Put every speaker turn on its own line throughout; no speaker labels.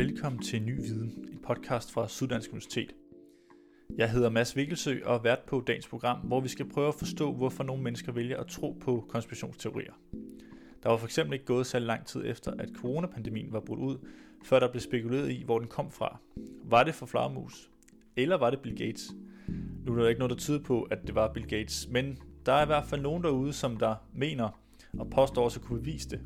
Velkommen til Ny Viden, en podcast fra Syddansk Universitet. Jeg hedder Mads Vikkelsø og er vært på dagens program, hvor vi skal prøve at forstå, hvorfor nogle mennesker vælger at tro på konspirationsteorier. Der var for eksempel ikke gået så lang tid efter, at coronapandemien var brudt ud, før der blev spekuleret i, hvor den kom fra. Var det for flagermus? Eller var det Bill Gates? Nu er der ikke noget, der tyder på, at det var Bill Gates, men der er i hvert fald nogen derude, som der mener og påstår også at kunne bevise det.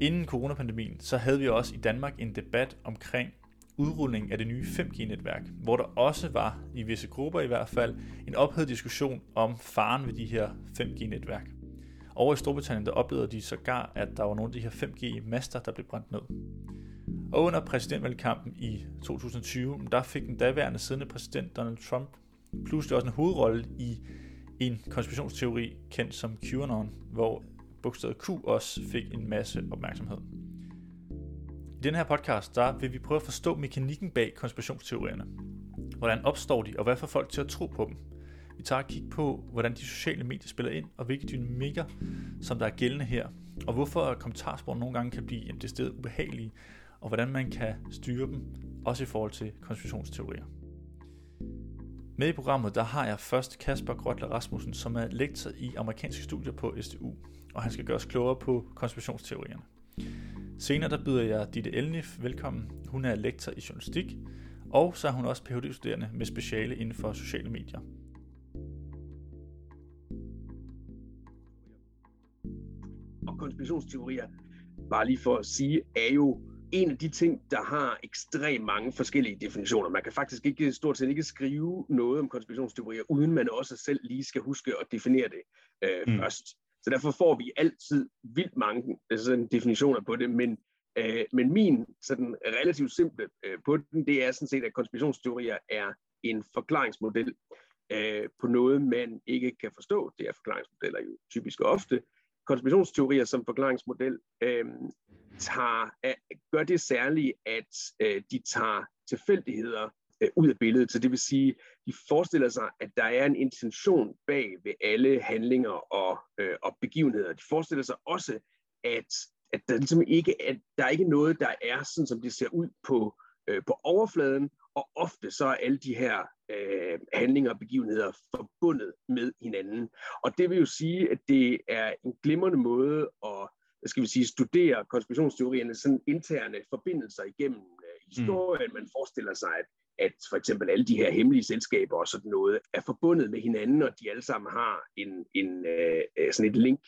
Inden coronapandemien, så havde vi også i Danmark en debat omkring udrulling af det nye 5G-netværk, hvor der også var, i visse grupper i hvert fald, en ophedet diskussion om faren ved de her 5G-netværk. Over i Storbritannien, der oplevede de sågar, at der var nogle af de her 5G-master, der blev brændt ned. Og under præsidentvalgkampen i 2020, der fik den daværende siddende præsident Donald Trump pludselig også en hovedrolle i en konspirationsteori kendt som QAnon, hvor bogstavet Q også fik en masse opmærksomhed. I den her podcast, der vil vi prøve at forstå mekanikken bag konspirationsteorierne. Hvordan opstår de, og hvad får folk til at tro på dem? Vi tager et kig på, hvordan de sociale medier spiller ind, og hvilke dynamikker, som der er gældende her, og hvorfor kommentarspor nogle gange kan blive en sted ubehagelige, og hvordan man kan styre dem, også i forhold til konspirationsteorier. Med i programmet der har jeg først Kasper Grøtler Rasmussen, som er lektor i amerikanske studier på SDU, og han skal gøre os klogere på konspirationsteorierne. Senere der byder jeg Ditte Elnif velkommen. Hun er lektor i journalistik, og så er hun også Ph.D.-studerende med speciale inden for sociale medier.
Og konspirationsteorier, bare lige for at sige, er jo en af de ting, der har ekstremt mange forskellige definitioner. Man kan faktisk ikke stort set ikke skrive noget om konspirationsteorier, uden man også selv lige skal huske at definere det øh, mm. først. Så derfor får vi altid vildt mange altså sådan, definitioner på det, men, øh, men min sådan relativt simple øh, på den, det er sådan set, at konspirationsteorier er en forklaringsmodel øh, på noget, man ikke kan forstå. Det er forklaringsmodeller jo typisk ofte. Konspirationsteorier som forklaringsmodel øh, tager, gør det særligt, at øh, de tager tilfældigheder øh, ud af billedet. Så det vil sige, de forestiller sig, at der er en intention bag ved alle handlinger og, øh, og begivenheder. De forestiller sig også, at, at der ligesom ikke at der er ikke noget, der er sådan, som det ser ud på, øh, på overfladen, og ofte så er alle de her øh, handlinger og begivenheder forbundet med hinanden. Og det vil jo sige, at det er en glimrende måde at hvad skal vi sige, studere konspirationsteorierne sådan interne forbindelser igennem øh, historien. Mm. Man forestiller sig, at at for eksempel alle de her hemmelige selskaber og sådan noget er forbundet med hinanden, og de alle sammen har en, en, øh, øh, sådan et link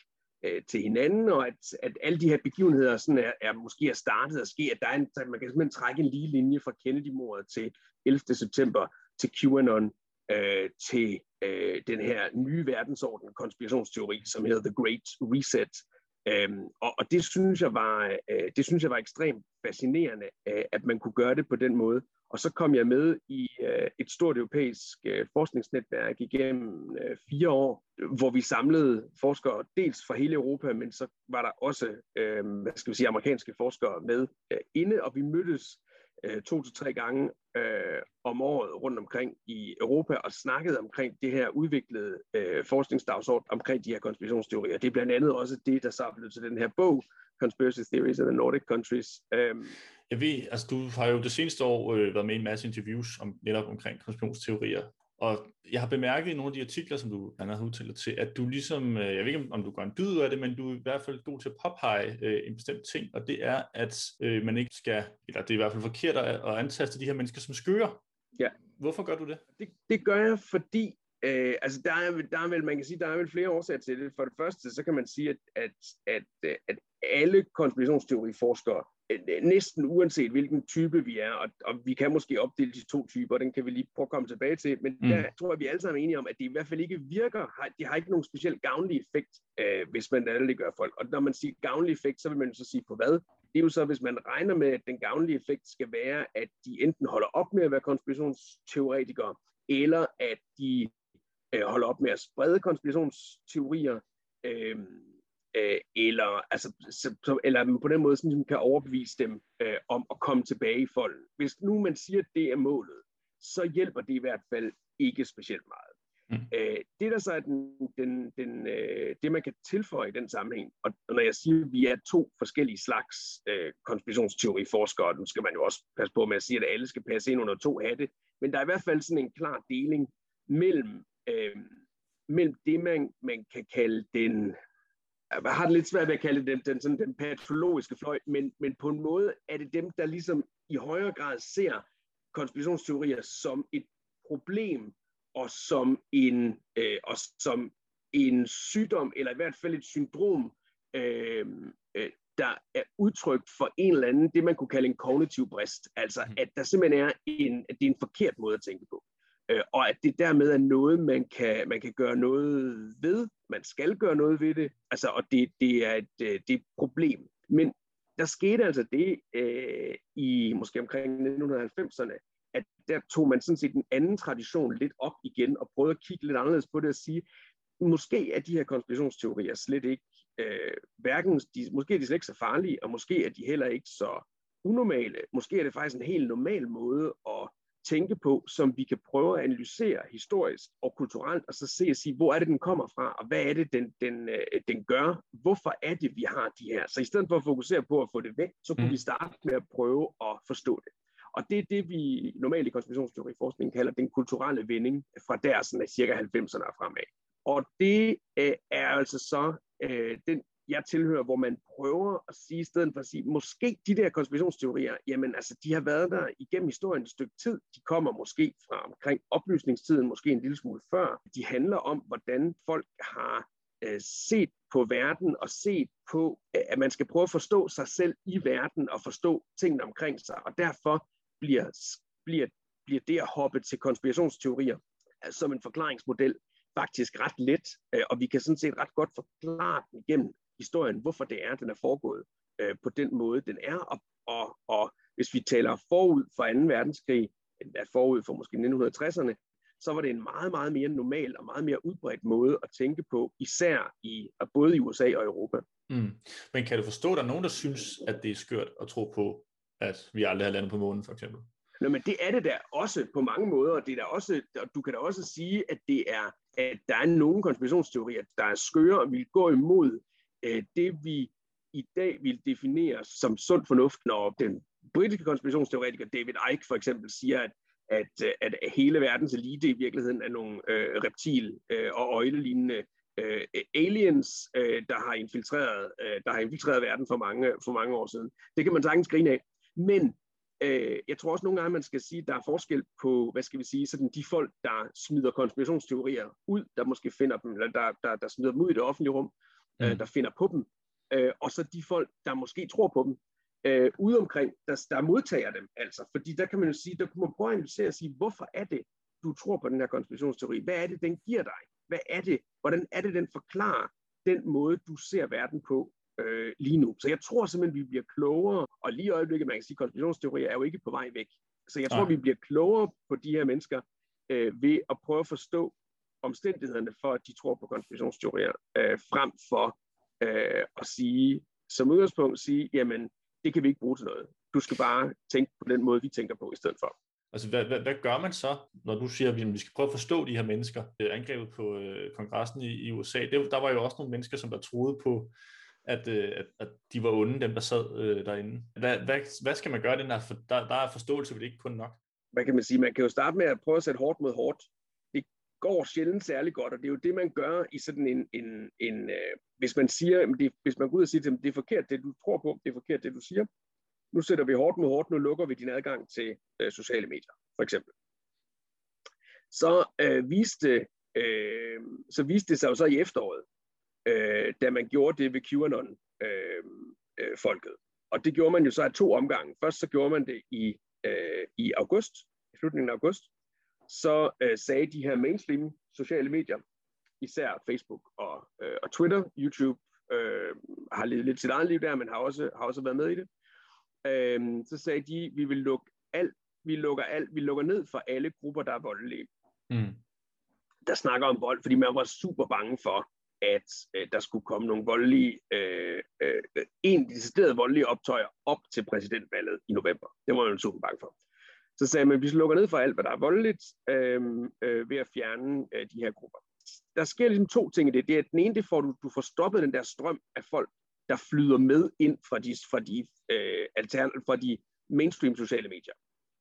øh, til hinanden, og at, at alle de her begivenheder sådan er, er måske er startet at ske, at der er en, man kan simpelthen trække en lige linje fra Kennedy-mordet til 11. september, til QAnon, øh, til øh, den her nye verdensorden konspirationsteori, som hedder The Great Reset. Øhm, og, og det synes jeg var øh, det synes jeg var ekstremt fascinerende, øh, at man kunne gøre det på den måde. Og så kom jeg med i øh, et stort europæisk øh, forskningsnetværk igennem øh, fire år, hvor vi samlede forskere dels fra hele Europa, men så var der også øh, hvad skal vi sige, amerikanske forskere med øh, inde, og vi mødtes øh, to til tre gange øh, om året rundt omkring i Europa og snakkede omkring det her udviklede øh, forskningsdagsorden omkring de her konspirationsteorier. Det er blandt andet også det, der så blev til den her bog, Conspiracy Theories of the Nordic Countries. Øh,
jeg ved, altså du har jo det seneste år øh, været med i en masse interviews om, netop omkring konspirationsteorier, og jeg har bemærket i nogle af de artikler, som du blandt andet udtaler til, at du ligesom, øh, jeg ved ikke om du går en dyd af det, men du er i hvert fald god til at påpege øh, en bestemt ting, og det er, at øh, man ikke skal, eller det er i hvert fald forkert at, at antaste de her mennesker som skøre.
Ja.
Hvorfor gør du det?
Det, det gør jeg, fordi Øh, altså der er, der er vel, man kan sige, der er vel flere årsager til det. For det første, så kan man sige, at, at, at, at alle konspirationsteoriforskere, næsten uanset hvilken type vi er, og, og vi kan måske opdele de to typer, den kan vi lige prøve at komme tilbage til, men mm. der tror jeg, vi alle sammen er enige om, at det i hvert fald ikke virker, de har ikke nogen speciel gavnlig effekt, øh, hvis man gør folk. Og når man siger gavnlig effekt, så vil man så sige på hvad? Det er jo så, hvis man regner med, at den gavnlige effekt skal være, at de enten holder op med at være konspirationsteoretikere, eller at de øh, holder op med at sprede konspirationsteorier, øh, øh, eller, altså, så, eller på den måde sådan, kan overbevise dem øh, om at komme tilbage i folden. Hvis nu man siger, at det er målet, så hjælper det i hvert fald ikke specielt meget. Mm. Øh, det der så er den, den, den, øh, det, man kan tilføje i den sammenhæng, og, og når jeg siger, at vi er to forskellige slags øh, konspirationsteoriforskere, nu skal man jo også passe på med at sige, at alle skal passe ind under to hatte, men der er i hvert fald sådan en klar deling mellem, øh, mellem det, man, man kan kalde den, jeg har det lidt svært ved at kalde den, den, sådan, den patologiske fløj, men, men på en måde er det dem, der ligesom i højere grad ser konspirationsteorier som et problem og som en, øh, og som en sygdom, eller i hvert fald et syndrom, øh, øh, der er udtrykt for en eller anden, det man kunne kalde en kognitiv brist. Altså, mm. at der simpelthen er en, at det er en forkert måde at tænke på. Øh, og at det dermed er noget, man kan, man kan gøre noget ved. Man skal gøre noget ved det. Altså, og det, det, er et, øh, det er et problem. Men der skete altså det øh, i måske omkring 1990'erne, at der tog man sådan set en anden tradition lidt op igen og prøvede at kigge lidt anderledes på det og sige, måske er de her konspirationsteorier slet ikke, øh, hverken, de, måske er de slet ikke så farlige, og måske er de heller ikke så unormale. Måske er det faktisk en helt normal måde at tænke på, som vi kan prøve at analysere historisk og kulturelt, og så se og sige, hvor er det, den kommer fra, og hvad er det, den, den, øh, den gør? Hvorfor er det, vi har de her? Så i stedet for at fokusere på at få det væk, så kunne mm. vi starte med at prøve at forstå det. Og det er det, vi normalt i konspirationsteoriforskningen kalder den kulturelle vending fra der sådan af cirka 90'erne og fremad. Og det øh, er altså så øh, den, jeg tilhører, hvor man prøver at sige, i stedet for at sige, måske de der konspirationsteorier, jamen altså, de har været der igennem historien et stykke tid. De kommer måske fra omkring oplysningstiden, måske en lille smule før. De handler om, hvordan folk har øh, set på verden og set på, øh, at man skal prøve at forstå sig selv i verden og forstå tingene omkring sig. Og derfor bliver, bliver, bliver det at hoppe til konspirationsteorier øh, som en forklaringsmodel faktisk ret let, øh, og vi kan sådan set ret godt forklare den igennem historien, hvorfor det er, den er foregået øh, på den måde, den er. Og, og, og hvis vi taler forud for 2. verdenskrig, endda forud for måske 1960'erne, så var det en meget, meget mere normal og meget mere udbredt måde at tænke på, især i både i USA og Europa.
Mm. Men kan du forstå, at der er nogen, der synes, at det er skørt at tro på, at vi aldrig har landet på månen, for eksempel?
Nå, men det er det der også på mange måder. Det er der også, du kan da også sige, at det er, at der er nogle konspirationsteorier, der er skøre og vil gå imod øh, det, vi i dag vil definere som sund fornuft, når den britiske konspirationsteoretiker David Icke for eksempel siger, at, at, øh, at hele verdens elite i virkeligheden er nogle øh, reptil- øh, og øjlelignende øh, aliens, øh, der har infiltreret, øh, der har infiltreret verden for mange, for mange år siden. Det kan man sagtens grine af. Men øh, jeg tror også nogle gange, man skal sige, at der er forskel på, hvad skal vi sige, sådan de folk, der smider konspirationsteorier ud, der måske finder dem, eller der, der, der smider dem ud i det offentlige rum, øh, mm. der finder på dem, øh, og så de folk, der måske tror på dem, øh, ude omkring, der, der modtager dem, altså. Fordi der kan man jo sige, der kunne man prøve at analysere og sige, hvorfor er det, du tror på den her konspirationsteori? Hvad er det, den giver dig? Hvad er det? Hvordan er det, den forklarer den måde, du ser verden på øh, lige nu? Så jeg tror simpelthen, vi bliver klogere, og lige i øjeblikket, man kan sige, at konspirationsteorier er jo ikke på vej væk. Så jeg tror, ja. vi bliver klogere på de her mennesker øh, ved at prøve at forstå omstændighederne for, at de tror på konspirationsteorier, øh, frem for øh, at sige, som udgangspunkt sige, jamen, det kan vi ikke bruge til noget. Du skal bare tænke på den måde, vi tænker på i stedet for.
Altså, hvad, hvad, hvad gør man så, når du siger, at vi skal prøve at forstå de her mennesker? Angrebet på øh, kongressen i, i USA, det, der var jo også nogle mennesker, som der troede på, at, øh, at, at de var onde, dem der sad øh, derinde. Hvad, hvad, hvad skal man gøre den her? For der, der er forståelse det ikke kun nok.
Hvad kan man sige? Man kan jo starte med at prøve at sætte hårdt mod hårdt går sjældent særlig godt, og det er jo det, man gør i sådan en, en, en øh, hvis man siger, det, hvis man går ud og siger til dem, det er forkert, det du tror på, det er forkert, det du siger, nu sætter vi hårdt mod hårdt, nu lukker vi din adgang til øh, sociale medier, for eksempel. Så øh, viste øh, så viste det sig jo så i efteråret, øh, da man gjorde det ved QAnon øh, øh, folket. Og det gjorde man jo så af to omgange. Først så gjorde man det i, øh, i august, i slutningen af august, så øh, sagde de her mainstream sociale medier, især Facebook og, øh, og Twitter, YouTube øh, har levet lidt sit eget liv der, men har også, har også været med i det. Øh, så sagde de, vi vil lukke alt, vi lukker alt, vi lukker ned for alle grupper, der er voldelige. Mm. Der snakker om vold, fordi man var super bange for, at øh, der skulle komme nogle voldelige, øh, øh, en decideret voldelige optøjer op til præsidentvalget i november. Det var man super bange for. Så sagde man, at vi lukker ned for alt, hvad der er voldeligt, øh, øh, ved at fjerne øh, de her grupper. Der sker ligesom to ting i det. det er, den ene, det får du, du får stoppet den der strøm af folk, der flyder med ind fra de, fra de, øh, altern, fra de mainstream sociale medier.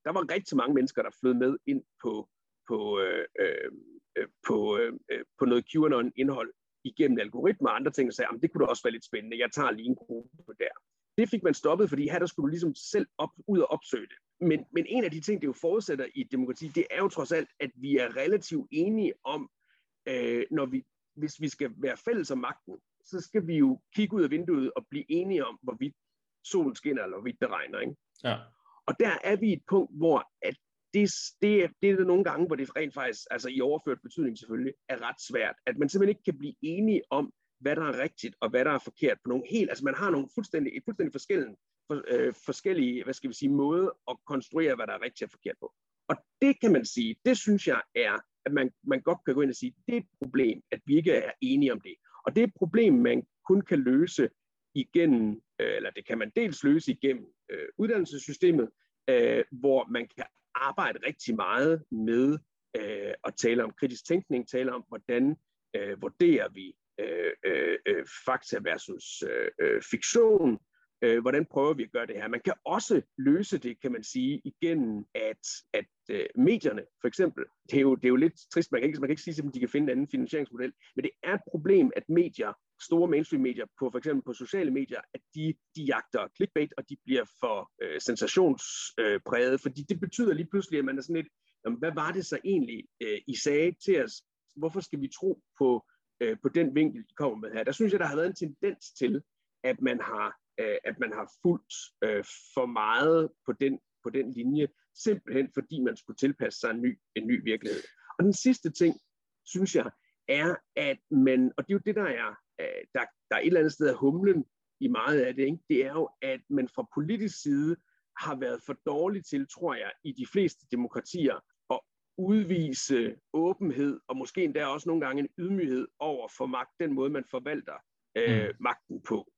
Der var rigtig mange mennesker, der flød med ind på, på, øh, øh, øh på, øh, øh, på noget QAnon-indhold igennem algoritmer og andre ting, og sagde, at det kunne da også være lidt spændende, jeg tager lige en gruppe der. Det fik man stoppet, fordi her der skulle du ligesom selv op, ud og opsøge det. Men, men en af de ting, det jo forudsætter i et demokrati, det er jo trods alt, at vi er relativt enige om, øh, når vi, hvis vi skal være fælles om magten, så skal vi jo kigge ud af vinduet og blive enige om, hvorvidt solen skinner, eller hvorvidt det regner. Ikke?
Ja.
Og der er vi et punkt, hvor at det, det, det er der nogle gange, hvor det rent faktisk, altså i overført betydning selvfølgelig, er ret svært. At man simpelthen ikke kan blive enige om, hvad der er rigtigt og hvad der er forkert på nogle helt, altså man har nogle fuldstændig, et fuldstændig forskellige, for, øh, forskellige, hvad skal vi sige, måder at konstruere, hvad der er rigtigt og forkert på. Og det kan man sige, det synes jeg er, at man, man godt kan gå ind og sige, det er et problem, at vi ikke er enige om det. Og det er et problem, man kun kan løse igennem, øh, eller det kan man dels løse igennem øh, uddannelsessystemet, øh, hvor man kan arbejde rigtig meget med øh, at tale om kritisk tænkning, tale om, hvordan øh, vurderer vi øh, øh, øh fakta versus øh, øh, fiktion, øh, hvordan prøver vi at gøre det her. Man kan også løse det, kan man sige, igennem at, at øh, medierne, for eksempel, det er, jo, det er jo lidt trist, man kan, ikke, man kan ikke sige, at de kan finde en anden finansieringsmodel, men det er et problem, at medier, store mainstream-medier, på for eksempel på sociale medier, at de, de jagter clickbait, og de bliver for øh, sensationspræget, øh, fordi det betyder lige pludselig, at man er sådan lidt, jamen, hvad var det så egentlig, øh, I sagde til os? Hvorfor skal vi tro på, øh, på den vinkel, I kommer med her? Der synes jeg, der har været en tendens til, at man har øh, at man har fulgt øh, for meget på den, på den linje, simpelthen fordi man skulle tilpasse sig en ny, en ny virkelighed. Og den sidste ting, synes jeg, er, at man, og det er jo det, der er, øh, der, der er et eller andet sted af humlen i meget af det, ikke? det er jo, at man fra politisk side har været for dårlig til, tror jeg, i de fleste demokratier, at udvise åbenhed, og måske endda også nogle gange en ydmyghed over for magt, den måde, man forvalter øh, mm. magten på.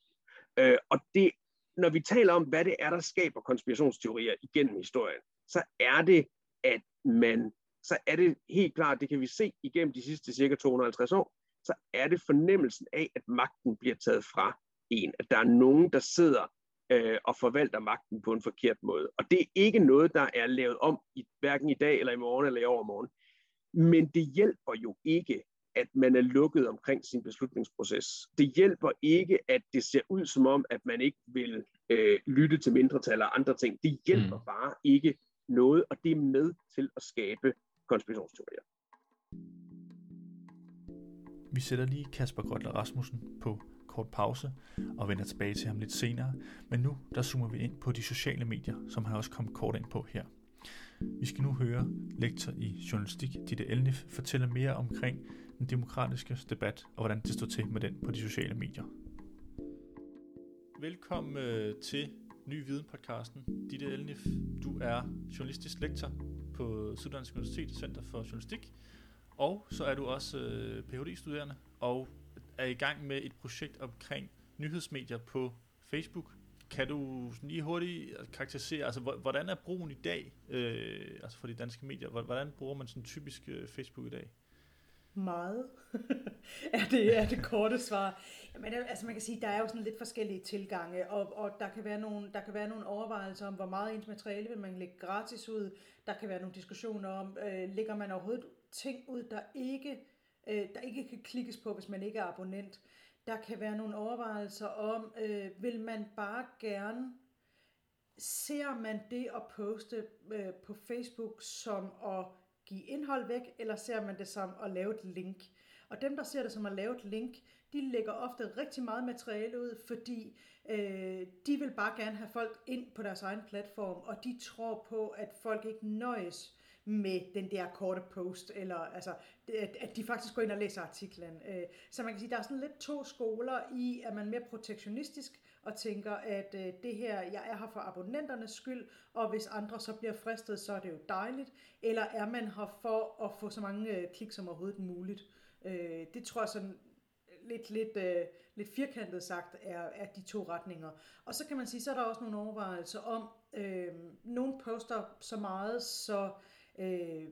Øh, og det, når vi taler om, hvad det er, der skaber konspirationsteorier igennem historien, så er det, at man, så er det helt klart, det kan vi se igennem de sidste cirka 250 år, så er det fornemmelsen af, at magten bliver taget fra en. At der er nogen, der sidder øh, og forvalter magten på en forkert måde. Og det er ikke noget, der er lavet om, i, hverken i dag, eller i morgen, eller i overmorgen. Men det hjælper jo ikke at man er lukket omkring sin beslutningsproces. Det hjælper ikke, at det ser ud som om, at man ikke vil øh, lytte til mindretal og andre ting. Det hjælper mm. bare ikke noget, og det er med til at skabe konspirationsteorier.
Vi sætter lige Kasper Grøtler Rasmussen på kort pause og vender tilbage til ham lidt senere, men nu der zoomer vi ind på de sociale medier, som han også kom kort ind på her. Vi skal nu høre lektor i journalistik Ditte Elnif fortælle mere omkring den demokratiske debat og hvordan det står til med den på de sociale medier. Velkommen øh, til Ny Viden podcasten. Ditte Elnif, du er journalistisk lektor på Syddansk Universitet Center for Journalistik, og så er du også øh, Ph.D.-studerende og er i gang med et projekt omkring nyhedsmedier på Facebook. Kan du lige hurtigt øh, karakterisere, altså hvordan er brugen i dag, øh, altså for de danske medier, hvordan bruger man sådan typisk Facebook i dag?
Meget, er, det, er det korte svar. Men altså man kan sige, der er jo sådan lidt forskellige tilgange, og, og der, kan være nogle, der kan være nogle overvejelser om, hvor meget ens materiale vil man lægge gratis ud. Der kan være nogle diskussioner om, øh, lægger man overhovedet ting ud, der ikke, øh, der ikke kan klikkes på, hvis man ikke er abonnent. Der kan være nogle overvejelser om, øh, vil man bare gerne, ser man det at poste øh, på Facebook som at give indhold væk, eller ser man det som at lave et link? Og dem, der ser det som at lave et link, de lægger ofte rigtig meget materiale ud, fordi øh, de vil bare gerne have folk ind på deres egen platform, og de tror på, at folk ikke nøjes med den der korte post, eller altså, at, at de faktisk går ind og læser artiklen. Øh, så man kan sige, der er sådan lidt to skoler i, at man mere protektionistisk, og tænker, at øh, det her, jeg er her for abonnenternes skyld, og hvis andre så bliver fristet, så er det jo dejligt. Eller er man her for at få så mange øh, klik som overhovedet muligt? Øh, det tror jeg sådan lidt, lidt, øh, lidt firkantet sagt er, er de to retninger. Og så kan man sige, så er der også nogle overvejelser om, øh, nogle poster så meget, så, øh,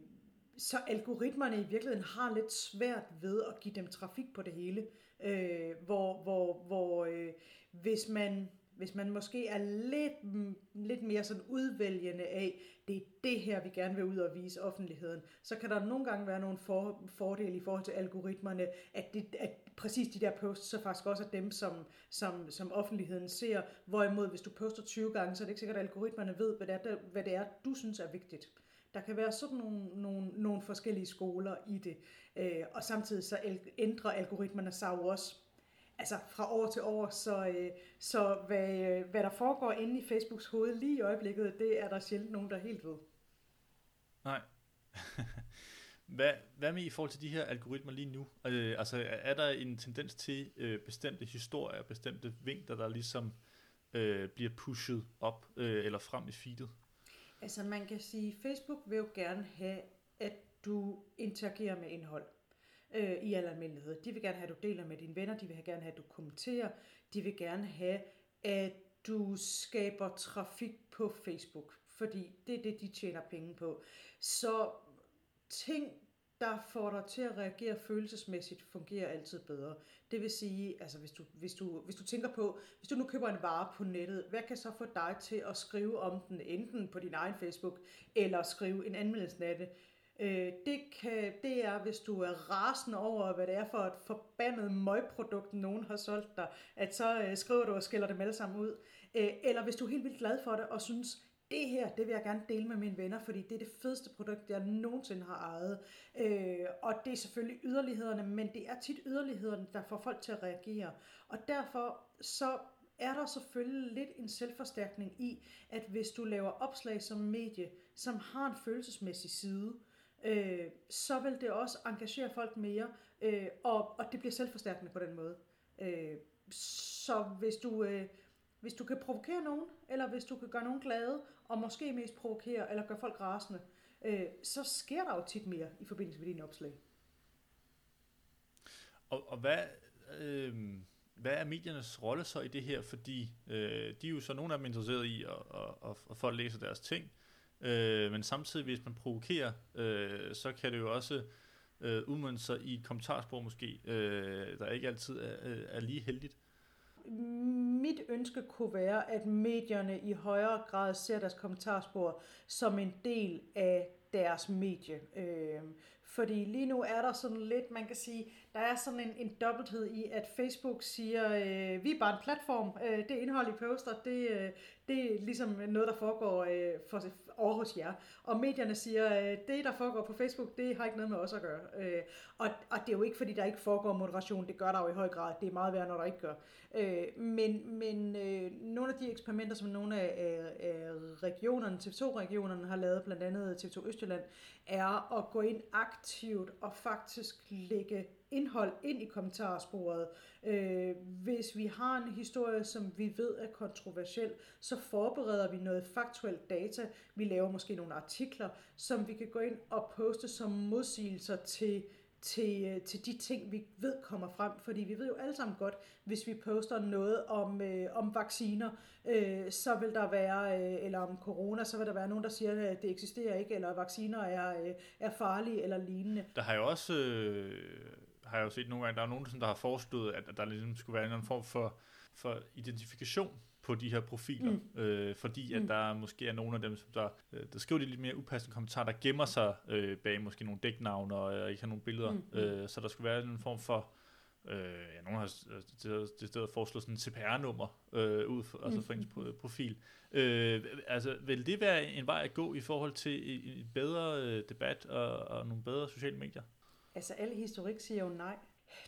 så algoritmerne i virkeligheden har lidt svært ved at give dem trafik på det hele. Øh, hvor hvor, hvor øh, hvis man hvis man måske er lidt, lidt mere sådan udvælgende af, det er det her, vi gerne vil ud og vise offentligheden, så kan der nogle gange være nogle for, fordele i forhold til algoritmerne, at, det, at præcis de der posts så faktisk også er dem, som, som, som offentligheden ser. Hvorimod, hvis du poster 20 gange, så er det ikke sikkert, at algoritmerne ved, hvad det er, hvad det er du synes er vigtigt. Der kan være sådan nogle, nogle, nogle forskellige skoler i det. Øh, og samtidig så ændrer algoritmerne sig jo også altså fra år til år, så, øh, så hvad, øh, hvad der foregår inde i Facebooks hoved lige i øjeblikket, det er der sjældent nogen, der helt ved.
Nej. hvad, hvad med i forhold til de her algoritmer lige nu? Øh, altså er der en tendens til øh, bestemte historier, bestemte vinkler, der ligesom øh, bliver pushet op øh, eller frem i feedet?
Altså man kan sige, Facebook vil jo gerne have, at du interagerer med indhold øh, i al almindelighed. De vil gerne have, at du deler med dine venner, de vil gerne have, at du kommenterer, de vil gerne have, at du skaber trafik på Facebook, fordi det er det, de tjener penge på. Så ting, der får dig til at reagere følelsesmæssigt, fungerer altid bedre. Det vil sige, altså hvis du, hvis, du, hvis du tænker på, hvis du nu køber en vare på nettet, hvad kan så få dig til at skrive om den, enten på din egen Facebook, eller skrive en anmeldelse af det? Øh, det, kan, det er, hvis du er rasende over, hvad det er for et forbandet møgprodukt, nogen har solgt dig, at så øh, skriver du og skiller dem alle sammen ud. Øh, eller hvis du er helt vildt glad for det og synes, det her, det vil jeg gerne dele med mine venner, fordi det er det fedeste produkt, jeg nogensinde har ejet. Øh, og det er selvfølgelig yderlighederne, men det er tit yderlighederne, der får folk til at reagere. Og derfor så er der selvfølgelig lidt en selvforstærkning i, at hvis du laver opslag som medie, som har en følelsesmæssig side, øh, så vil det også engagere folk mere, øh, og, og det bliver selvforstærkende på den måde. Øh, så hvis du, øh, hvis du kan provokere nogen, eller hvis du kan gøre nogen glade, og måske mest provokere eller gøre folk rasende, øh, så sker der jo tit mere i forbindelse med dine opslag.
Og, og hvad, øh, hvad er mediernes rolle så i det her? Fordi øh, de er jo så nogle af dem interesseret i, at, at, at, at folk læser deres ting, Øh, men samtidig, hvis man provokerer, øh, så kan det jo også øh, udmønne sig i kommentarspor måske, øh, der ikke altid er, øh, er lige heldigt.
Mit ønske kunne være, at medierne i højere grad ser deres kommentarspor som en del af deres medie. Øh, fordi lige nu er der sådan lidt, man kan sige, der er sådan en, en dobbelthed i, at Facebook siger, øh, vi er bare en platform, øh, det indhold i poster, det, øh, det er ligesom noget, der foregår øh, for, over hos jer. Og medierne siger, øh, det der foregår på Facebook, det har ikke noget med os at gøre. Øh, og, og det er jo ikke, fordi der ikke foregår moderation, det gør der jo i høj grad, det er meget værre, når der ikke gør. Øh, men men øh, nogle af de eksperimenter, som nogle af, af, af regionerne, TV2-regionerne har lavet, blandt andet TV2 Østjylland, er at gå ind aktivt og faktisk lægge indhold ind i kommentarsporet. Øh, hvis vi har en historie, som vi ved er kontroversiel, så forbereder vi noget faktuelt data. Vi laver måske nogle artikler, som vi kan gå ind og poste som modsigelser til til, øh, til de ting, vi ved kommer frem. Fordi vi ved jo alle sammen godt, hvis vi poster noget om, øh, om vacciner, øh, så vil der være, øh, eller om corona, så vil der være nogen, der siger, at det eksisterer ikke, eller vacciner er, øh, er farlige eller lignende.
Der har jo også, øh, har jeg jo set nogle gange, der er nogen, der har foreslået, at der ligesom skulle være en form for, for identifikation på de her profiler, mm. øh, fordi at mm. der måske er nogle af dem, som der, øh, der skriver de lidt mere upassende kommentarer, der gemmer sig øh, bag måske nogle dæknavne og øh, ikke har nogle billeder, mm. øh, så der skulle være en form for, øh, ja, nogen har det, det stedet foreslået sådan en CPR-nummer øh, ud for, mm. altså for ens profil. Øh, altså, vil det være en vej at gå i forhold til en bedre øh, debat og, og nogle bedre sociale medier?
Altså, alle historik siger jo nej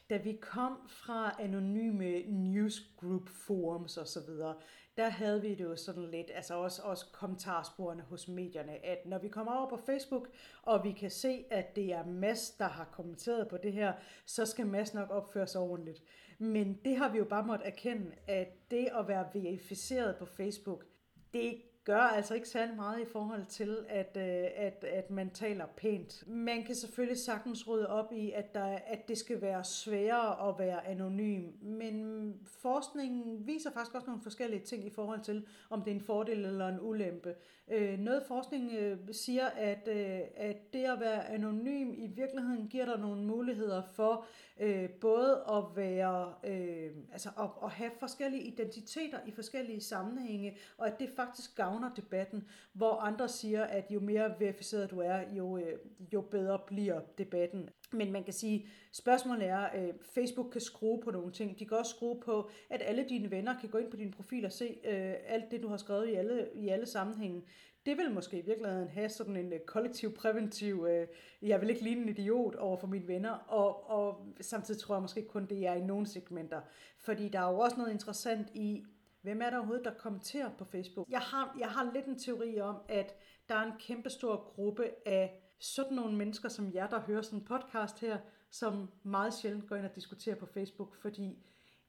da vi kom fra anonyme newsgroup forums og så videre, der havde vi det jo sådan lidt, altså også, også kommentarsporene hos medierne, at når vi kommer over på Facebook, og vi kan se, at det er Mads, der har kommenteret på det her, så skal Mads nok opføre sig ordentligt. Men det har vi jo bare måttet erkende, at det at være verificeret på Facebook, det gør altså ikke særlig meget i forhold til, at, øh, at, at man taler pænt. Man kan selvfølgelig sagtens rydde op i, at, der, at det skal være sværere at være anonym, men forskningen viser faktisk også nogle forskellige ting i forhold til, om det er en fordel eller en ulempe. Øh, noget forskning øh, siger, at, øh, at det at være anonym i virkeligheden giver dig nogle muligheder for øh, både at være, øh, altså at, at have forskellige identiteter i forskellige sammenhænge, og at det faktisk gavner debatten, hvor andre siger, at jo mere verificeret du er, jo, øh, jo bedre bliver debatten. Men man kan sige, spørgsmålet er, at øh, Facebook kan skrue på nogle ting. De kan også skrue på, at alle dine venner kan gå ind på din profil og se øh, alt det, du har skrevet i alle, i alle sammenhænge. Det vil måske i virkeligheden have sådan en øh, kollektiv præventiv, øh, jeg vil ikke ligne en idiot over for mine venner, og, og samtidig tror jeg måske kun, det er i nogle segmenter. Fordi der er jo også noget interessant i, hvem er der overhovedet, der kommenterer på Facebook? Jeg har, jeg har lidt en teori om, at der er en kæmpe stor gruppe af sådan nogle mennesker som jer, der hører sådan en podcast her, som meget sjældent går ind og diskuterer på Facebook, fordi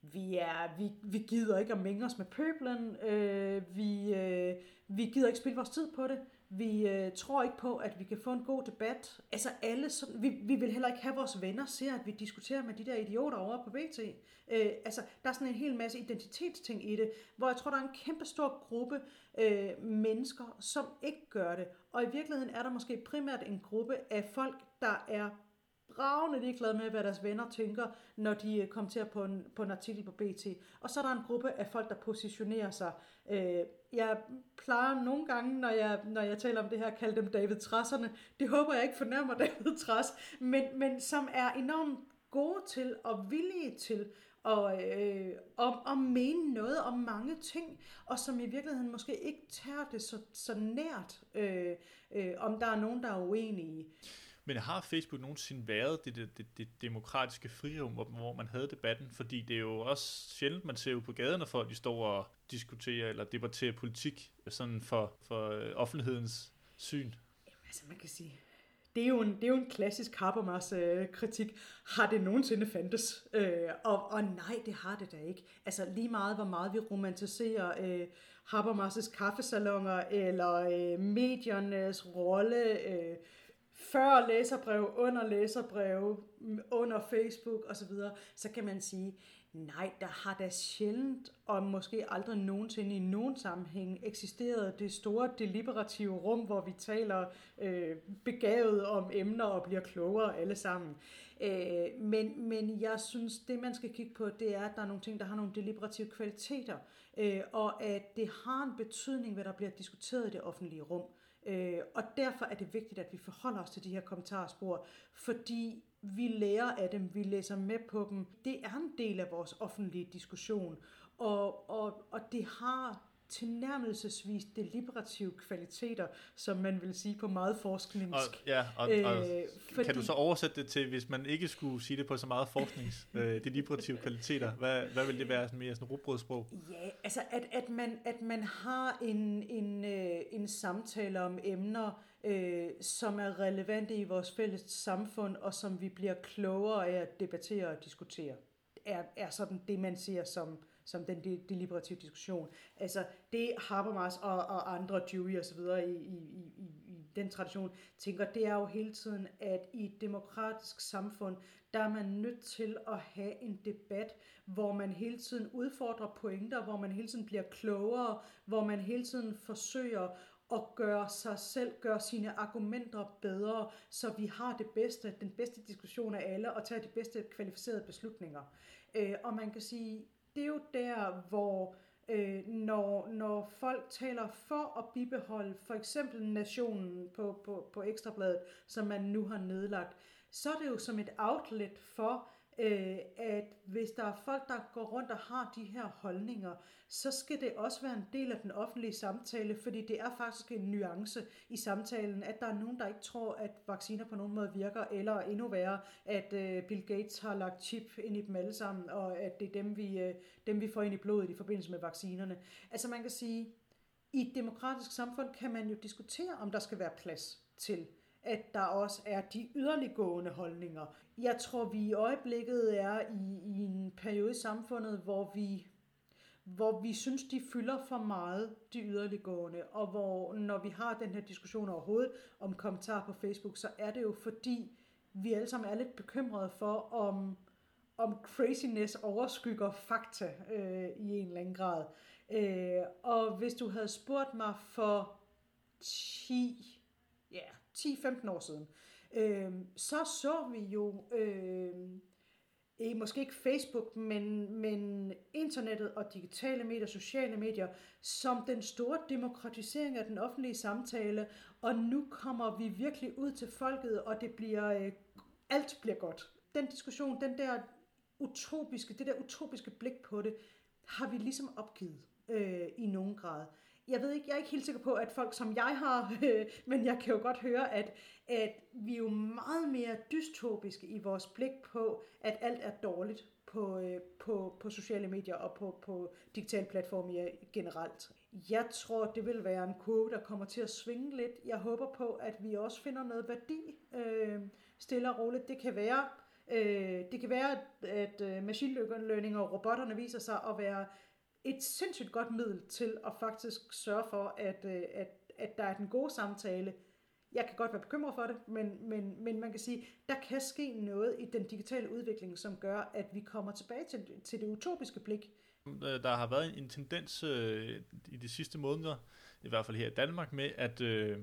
vi, er, vi, vi gider ikke at mænge os med pøblen, øh, vi, øh, vi gider ikke spille vores tid på det, vi øh, tror ikke på, at vi kan få en god debat. Altså alle, sådan, vi, vi vil heller ikke have vores venner se, at vi diskuterer med de der idioter over på BT. Øh, altså, der er sådan en hel masse identitetsting i det, hvor jeg tror, der er en kæmpe stor gruppe øh, mennesker, som ikke gør det. Og i virkeligheden er der måske primært en gruppe af folk, der er bravende ligeglade med, hvad deres venner tænker, når de øh, kommer til at på en, på en artikel på BT. Og så er der en gruppe af folk, der positionerer sig. Øh, jeg plejer nogle gange, når jeg, når jeg taler om det her, at kalde dem David Trasserne. Det håber jeg ikke fornærmer David Trass, men, men som er enormt gode til og villige til og, øh, om, at mene noget om mange ting, og som i virkeligheden måske ikke tager det så, så nært, øh, øh, om der er nogen, der er uenige.
Men har Facebook nogensinde været det, det, det, det demokratiske frirum, hvor, hvor man havde debatten? Fordi det er jo også sjældent, man ser jo på gaden, når folk de står og diskuterer eller debatterer politik sådan for, for øh, offentlighedens syn. Jamen,
altså man kan sige, det er jo en, det er jo en klassisk Habermas øh, kritik. Har det nogensinde fandtes? Øh, og, og nej, det har det da ikke. Altså lige meget, hvor meget vi romantiserer øh, Habermas' kaffesalonger, eller øh, mediernes rolle, øh, før læserbrev, under læserbrev, under Facebook osv., så kan man sige, nej, der har da sjældent og måske aldrig nogensinde i nogen sammenhæng eksisteret det store deliberative rum, hvor vi taler øh, begavet om emner og bliver klogere alle sammen. Øh, men, men jeg synes, det man skal kigge på, det er, at der er nogle ting, der har nogle deliberative kvaliteter, øh, og at det har en betydning, hvad der bliver diskuteret i det offentlige rum. Øh, og derfor er det vigtigt, at vi forholder os til de her kommentarspor, fordi vi lærer af dem, vi læser med på dem. Det er en del af vores offentlige diskussion, og, og, og det har tilnærmelsesvis deliberative kvaliteter, som man vil sige på meget forskningsk.
Og, ja, og, og øh, fordi, kan du så oversætte det til, hvis man ikke skulle sige det på så meget forsknings øh, deliberative kvaliteter, hvad, hvad vil det være sådan mere sådan rubrødsprog?
Ja, altså at, at, man, at man har en, en, øh, en samtale om emner, øh, som er relevante i vores fælles samfund, og som vi bliver klogere af at debattere og diskutere, er, er sådan det, man ser som som den deliberative diskussion. Altså det Habermas og, og andre Dewey og så videre i, i, i, i den tradition tænker, det er jo hele tiden, at i et demokratisk samfund, der er man nødt til at have en debat, hvor man hele tiden udfordrer pointer, hvor man hele tiden bliver klogere, hvor man hele tiden forsøger at gøre sig selv, gøre sine argumenter bedre, så vi har det bedste, den bedste diskussion af alle, og tager de bedste kvalificerede beslutninger. Øh, og man kan sige, det er jo der, hvor øh, når, når folk taler for at bibeholde for eksempel nationen på, på, på Ekstrabladet, som man nu har nedlagt, så er det jo som et outlet for, øh, at hvis der er folk, der går rundt og har de her holdninger, så skal det også være en del af den offentlige samtale, fordi det er faktisk en nuance i samtalen, at der er nogen, der ikke tror, at vacciner på nogen måde virker, eller endnu værre, at øh, Bill Gates har lagt chip ind i dem alle sammen, og at det er dem vi, øh, dem, vi får ind i blodet i forbindelse med vaccinerne. Altså man kan sige, i et demokratisk samfund kan man jo diskutere, om der skal være plads til at der også er de yderliggående holdninger. Jeg tror, vi i øjeblikket er i, i en periode i samfundet, hvor vi hvor vi synes, de fylder for meget, de yderliggående, og hvor når vi har den her diskussion overhovedet om kommentarer på Facebook, så er det jo fordi, vi alle sammen er lidt bekymrede for, om, om craziness overskygger fakta øh, i en eller anden grad. Øh, og hvis du havde spurgt mig for 10, ja, 10-15 år siden, øh, så så vi jo... Øh, ikke, måske ikke Facebook, men, men internettet og digitale medier, sociale medier, som den store demokratisering af den offentlige samtale, og nu kommer vi virkelig ud til folket, og det bliver, øh, alt bliver godt. Den diskussion, den der utopiske, det der utopiske blik på det, har vi ligesom opgivet øh, i nogen grad jeg ved ikke, jeg er ikke helt sikker på, at folk som jeg har, øh, men jeg kan jo godt høre, at, at vi er jo meget mere dystopiske i vores blik på, at alt er dårligt på, øh, på, på sociale medier og på, på digitale platforme øh, generelt. Jeg tror, det vil være en kurve, der kommer til at svinge lidt. Jeg håber på, at vi også finder noget værdi øh, stille og roligt. Det kan være, øh, det kan være, at, at øh, machine learning og robotterne viser sig at være et sindssygt godt middel til at faktisk sørge for, at, øh, at, at der er den gode samtale. Jeg kan godt være bekymret for det, men, men, men man kan sige, der kan ske noget i den digitale udvikling, som gør, at vi kommer tilbage til, til det utopiske blik.
Øh, der har været en tendens øh, i de sidste måneder, i hvert fald her i Danmark, med at øh,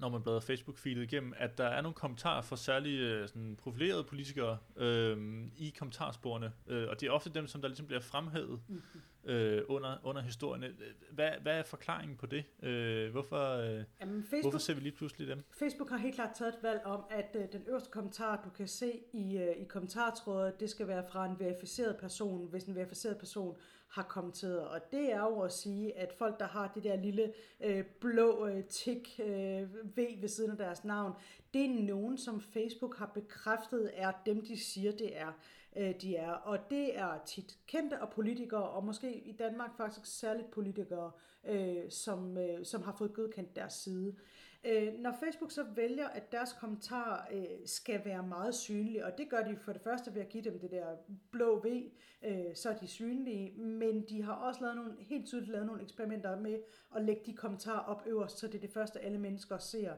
når man bladrer Facebook-feedet igennem, at der er nogle kommentarer fra særlige øh, sådan, profilerede politikere øh, i kommentarsporene, øh, og det er ofte dem, som der ligesom bliver fremhævet mm-hmm. øh, under, under historien. Hvad, hvad er forklaringen på det? Øh, hvorfor, øh, Jamen, Facebook, hvorfor ser vi lige pludselig dem?
Facebook har helt klart taget et valg om, at øh, den øverste kommentar, du kan se i, øh, i kommentartrådet, det skal være fra en verificeret person, hvis en verificeret person har kommenteret. Og det er jo at sige, at folk, der har det der lille øh, blå øh, tik øh, V ved siden af deres navn, det er nogen, som Facebook har bekræftet er dem, de siger, det er, øh, de er. Og det er tit kendte og politikere, og måske i Danmark faktisk særligt politikere, øh, som, øh, som har fået godkendt deres side. Øh, Øh, når Facebook så vælger, at deres kommentar øh, skal være meget synlige, og det gør de for det første ved at give dem det der blå V, øh, så er de synlige, men de har også lavet nogle, helt tydeligt lavet nogle eksperimenter med at lægge de kommentarer op øverst, så det er det første, alle mennesker ser.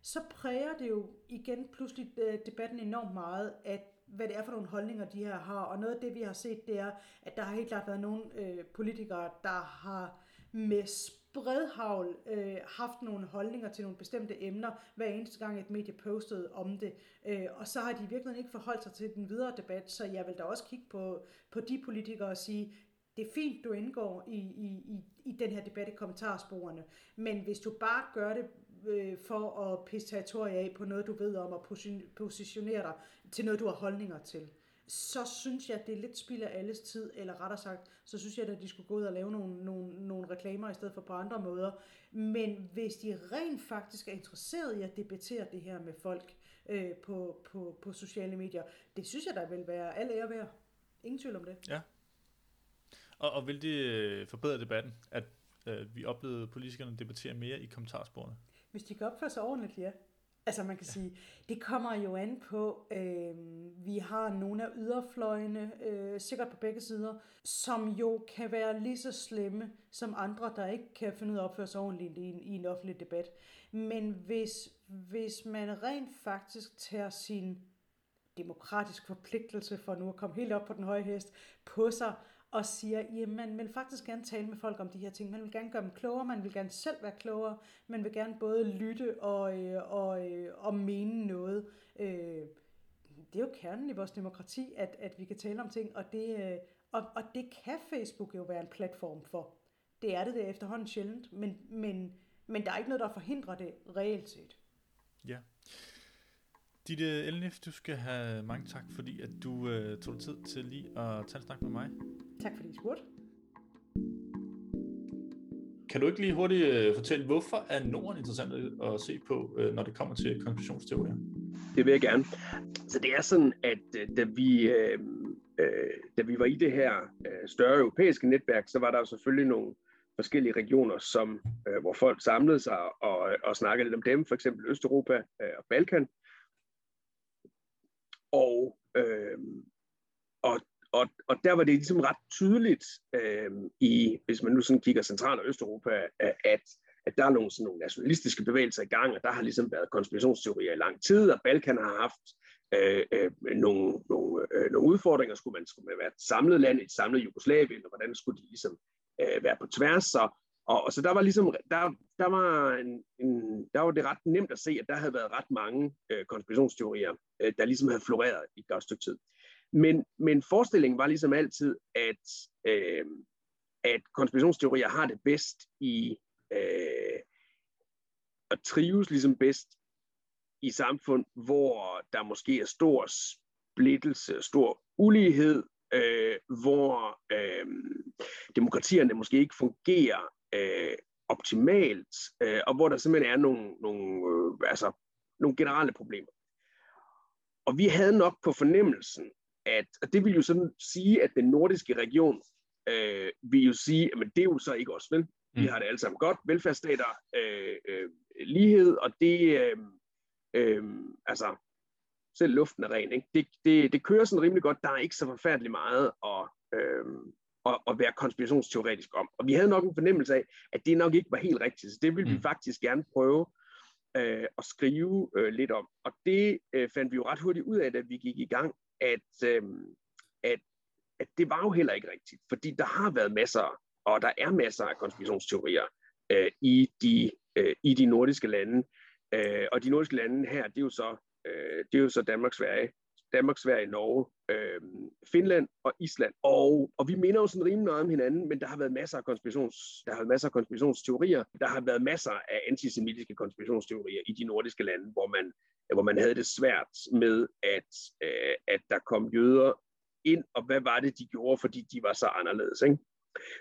Så præger det jo igen pludselig øh, debatten enormt meget, at hvad det er for nogle holdninger, de her har. Og noget af det, vi har set, det er, at der har helt klart været nogle øh, politikere, der har med bredhavl øh, haft nogle holdninger til nogle bestemte emner, hver eneste gang et medie postede om det. Øh, og så har de virkelig ikke forholdt sig til den videre debat, så jeg vil da også kigge på, på de politikere og sige, det er fint, du indgår i, i, i, i den her debat i kommentarsporene, men hvis du bare gør det øh, for at pisse territoriet af på noget, du ved om, og positionere dig til noget, du har holdninger til, så synes jeg, at det er lidt spild af alles tid, eller rettere sagt, så synes jeg, at de skulle gå ud og lave nogle, nogle, nogle reklamer i stedet for på andre måder. Men hvis de rent faktisk er interesseret i at debattere det her med folk øh, på, på, på sociale medier, det synes jeg, der vil være alle ære værd. Ingen tvivl om det.
Ja. Og, og vil det øh, forbedre debatten, at øh, vi oplevede politikerne debattere mere i kommentarsporene?
Hvis de kan opføre sig ordentligt, ja. Altså man kan sige, det kommer jo an på, øh, vi har nogle af yderfløjene, øh, sikkert på begge sider, som jo kan være lige så slemme som andre, der ikke kan finde ud af at opføre sig ordentligt i en, i en offentlig debat. Men hvis, hvis man rent faktisk tager sin demokratisk forpligtelse for nu at komme helt op på den høje hest på sig, og siger, at man vil faktisk gerne tale med folk om de her ting. Man vil gerne gøre dem klogere, man vil gerne selv være klogere, man vil gerne både lytte og, øh, og, øh, og mene noget. Øh, det er jo kernen i vores demokrati, at, at vi kan tale om ting, og det, øh, og, og det kan Facebook jo være en platform for. Det er det der efterhånden sjældent, men, men, men der er ikke noget, der forhindrer det reelt set.
Ja. Ditte Elnif, du skal have mange tak, fordi at du øh, tog tid til lige at tage en snak med mig.
Tak fordi I spurgte.
Kan du ikke lige hurtigt øh, fortælle, hvorfor er Norden interessant at se på, øh, når det kommer til konspirationsteorier?
Det vil jeg gerne. Så det er sådan, at øh, da vi, øh, øh, da vi var i det her øh, større europæiske netværk, så var der jo selvfølgelig nogle forskellige regioner, som, øh, hvor folk samlede sig og, og snakkede lidt om dem, for eksempel Østeuropa øh, og Balkan. Og, øh, og og, og der var det ligesom ret tydeligt øh, i, hvis man nu sådan kigger Central- og Østeuropa, at, at der er nogle, sådan nogle nationalistiske bevægelser i gang, og der har ligesom været konspirationsteorier i lang tid, og Balkan har haft øh, øh, nogle, nogle, øh, nogle udfordringer. Skulle man, skulle man være et samlet land, et samlet Jugoslavien, og hvordan skulle de ligesom øh, være på tværs? Så, og, og så der var ligesom, der, der, var en, en, der var det ret nemt at se, at der havde været ret mange øh, konspirationsteorier, øh, der ligesom havde floreret i et godt stykke tid. Men, men forestillingen var ligesom altid, at, øh, at konspirationsteorier har det bedst i øh, at trives ligesom bedst i samfund, hvor der måske er stor splittelse, stor ulighed, øh, hvor øh, demokratierne måske ikke fungerer øh, optimalt, øh, og hvor der simpelthen er nogle, nogle, øh, altså, nogle generelle problemer. Og vi havde nok på fornemmelsen, at og det vil jo sådan sige, at den nordiske region øh, vil jo sige, at det er jo så ikke os, vel? Vi mm. har det alle sammen godt, velfærdsstater, øh, øh, lighed, og det, øh, øh, altså, selv luften er ren, ikke? Det, det, det kører sådan rimelig godt, der er ikke så forfærdeligt meget at, øh, at, at være konspirationsteoretisk om. Og vi havde nok en fornemmelse af, at det nok ikke var helt rigtigt, så det ville mm. vi faktisk gerne prøve øh, at skrive øh, lidt om. Og det øh, fandt vi jo ret hurtigt ud af, da vi gik i gang, at, øh, at, at det var jo heller ikke rigtigt, fordi der har været masser, og der er masser af konspirationsteorier øh, i, de, øh, i de nordiske lande. Øh, og de nordiske lande her, det er jo så, øh, det er jo så Danmark, Sverige, Danmark, Sverige, Norge, øh, Finland og Island. Og, og vi minder jo sådan rimelig meget om hinanden, men der har været masser af konspirations, der har været masser af konspirationsteorier. Der har været masser af antisemitiske konspirationsteorier i de nordiske lande, hvor man, hvor man havde det svært med, at, øh, at der kom jøder ind, og hvad var det, de gjorde, fordi de var så anderledes. Ikke?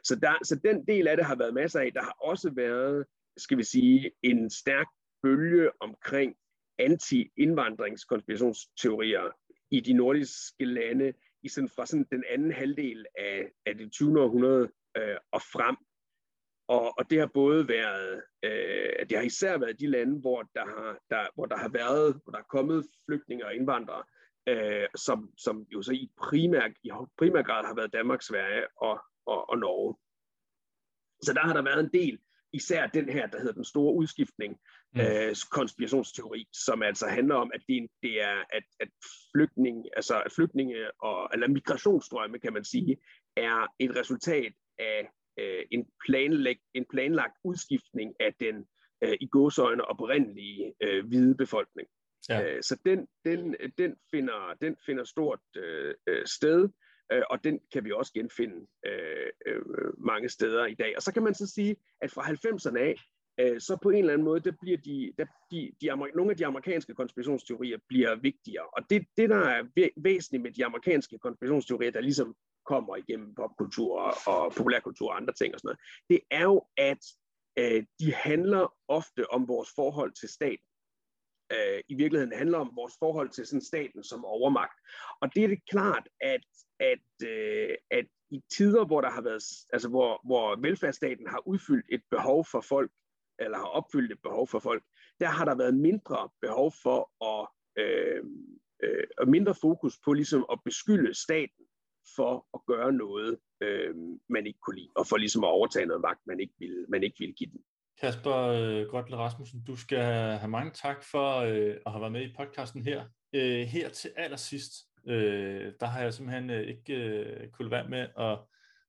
Så, der, så den del af det har været masser af. Der har også været, skal vi sige, en stærk bølge omkring anti-indvandringskonspirationsteorier i de nordiske lande i sådan, fra sådan den anden halvdel af, af det 20. århundrede øh, og frem. Og, og det har både været, øh, det har især været de lande, hvor der har, der, hvor der har været, hvor der er kommet flygtninge og indvandrere, øh, som, som jo så i primær, i primær grad har været Danmark, Sverige og, og, og Norge. Så der har der været en del især den her, der hedder den store udskiftning, mm. øh, konspirationsteori, som altså handler om, at det, det er, at, at flygtning, altså at flygtninge og, eller migrationsstrømme, kan man sige, er et resultat af øh, en, planlæg, en planlagt udskiftning af den øh, i gåsøjne oprindelige øh, hvide befolkning. Ja. Øh, så den, den, den, finder, den finder stort øh, øh sted, øh, og den kan vi også genfinde øh, øh, mange steder i dag. Og så kan man så sige, at fra 90'erne af, øh, så på en eller anden måde, der bliver de, der, de, de, nogle af de amerikanske konspirationsteorier bliver vigtigere. Og det, det der er væsentligt med de amerikanske konspirationsteorier, der ligesom kommer igennem popkultur og, og populærkultur og andre ting og sådan noget, det er jo, at øh, de handler ofte om vores forhold til staten øh, i virkeligheden handler om vores forhold til sådan staten som overmagt. Og det er det klart, at, at, øh, at i tider, hvor der har været, altså hvor, hvor velfærdsstaten har udfyldt et behov for folk, eller har opfyldt et behov for folk, der har der været mindre behov for at, øh, øh, mindre fokus på ligesom at beskylde staten for at gøre noget, øh, man ikke kunne lide, og for ligesom at overtage noget magt, man ikke ville, man ikke ville give den.
Kasper øh, Grøtle Rasmussen, du skal have mange tak for øh, at have været med i podcasten her. Øh, her til allersidst, øh, der har jeg simpelthen øh, ikke øh, kunne være med at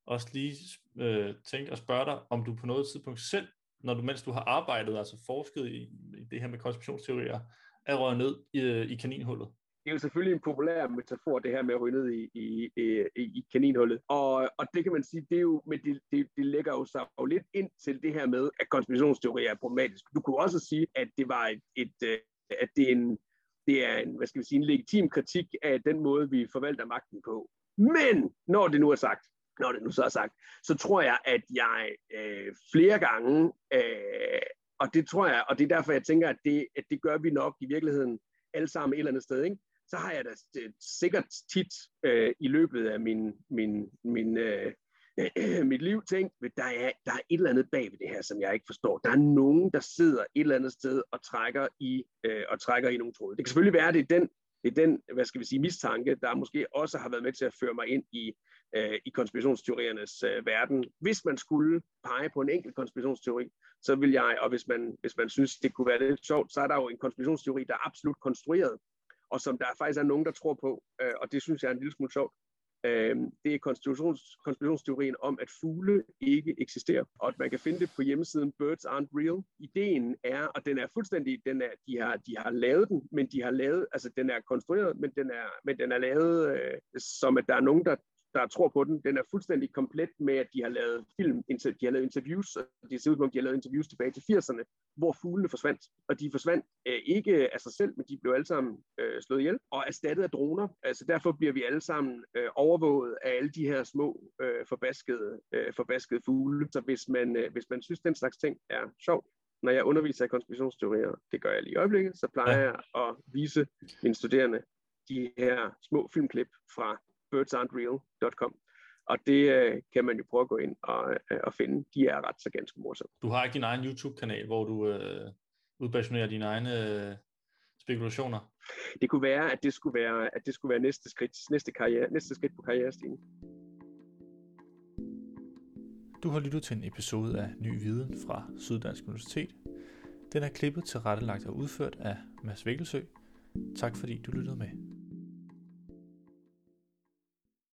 også lige øh, tænke og spørge dig, om du på noget tidspunkt selv, når du, mens du har arbejdet, altså forsket i, i det her med konspirationsteorier, er røget ned i, i kaninhullet
det er jo selvfølgelig en populær metafor, det her med at ryge ned i, i, i, i kaninhullet. Og, og det kan man sige, det, er jo, men det, det, det lægger jo sig jo lidt ind til det her med, at konspirationsteorier er problematisk. Du kunne også sige, at det var et, et øh, at det er en, det er en, hvad skal vi sige, en legitim kritik af den måde, vi forvalter magten på. Men når det nu er sagt, når det nu så er sagt, så tror jeg, at jeg øh, flere gange, øh, og det tror jeg, og det er derfor, jeg tænker, at det, at det gør vi nok i virkeligheden alle sammen et eller andet sted, ikke? så har jeg da øh, sikkert tit øh, i løbet af min, min, min, øh, øh, mit liv tænkt, at der er, der er et eller andet bag ved det her, som jeg ikke forstår. Der er nogen, der sidder et eller andet sted og trækker i, øh, og trækker i nogle tråde. Det kan selvfølgelig være, at det er den det er den, hvad skal vi sige, mistanke, der måske også har været med til at føre mig ind i, øh, i konspirationsteoriernes øh, verden. Hvis man skulle pege på en enkelt konspirationsteori, så vil jeg, og hvis man, hvis man synes, det kunne være lidt sjovt, så er der jo en konspirationsteori, der er absolut konstrueret, og som der faktisk er nogen, der tror på, øh, og det synes jeg er en lille smule sjovt. Øh, det er konspirations, konspirationsteorien om, at fugle ikke eksisterer, og at man kan finde det på hjemmesiden Birds Aren't Real. Ideen er, og den er fuldstændig, den er, de, har, de har lavet den, men de har lavet, altså den er konstrueret, men den er, men den er lavet, øh, som at der er nogen, der der tror på den. Den er fuldstændig komplet med, at de har lavet film, de har lavet interviews, og det ser ud som om, de har lavet interviews tilbage til 80'erne, hvor fuglene forsvandt. Og de forsvandt øh, ikke af sig selv, men de blev alle sammen øh, slået ihjel og erstattet af droner. Altså derfor bliver vi alle sammen øh, overvåget af alle de her små øh, forbaskede, øh, forbaskede fugle. Så hvis man, øh, hvis man synes, den slags ting er sjovt, når jeg underviser i konspirationsteorier, det gør jeg lige i øjeblikket, så plejer jeg at vise mine studerende de her små filmklip fra birdsaren'treal.com. Og det øh, kan man jo prøve at gå ind og, øh, og finde. De er ret så ganske morsomme.
Du har ikke din egen YouTube-kanal, hvor du øh, udpassionerer dine egne øh, spekulationer?
Det kunne være, at det skulle være, at det skulle være næste skridt, næste, karriere, næste skridt på karrierestigen.
Du har lyttet til en episode af Ny Viden fra Syddansk Universitet. Den er klippet til rettelagt og udført af Mads Vikkelsø. Tak fordi du lyttede med.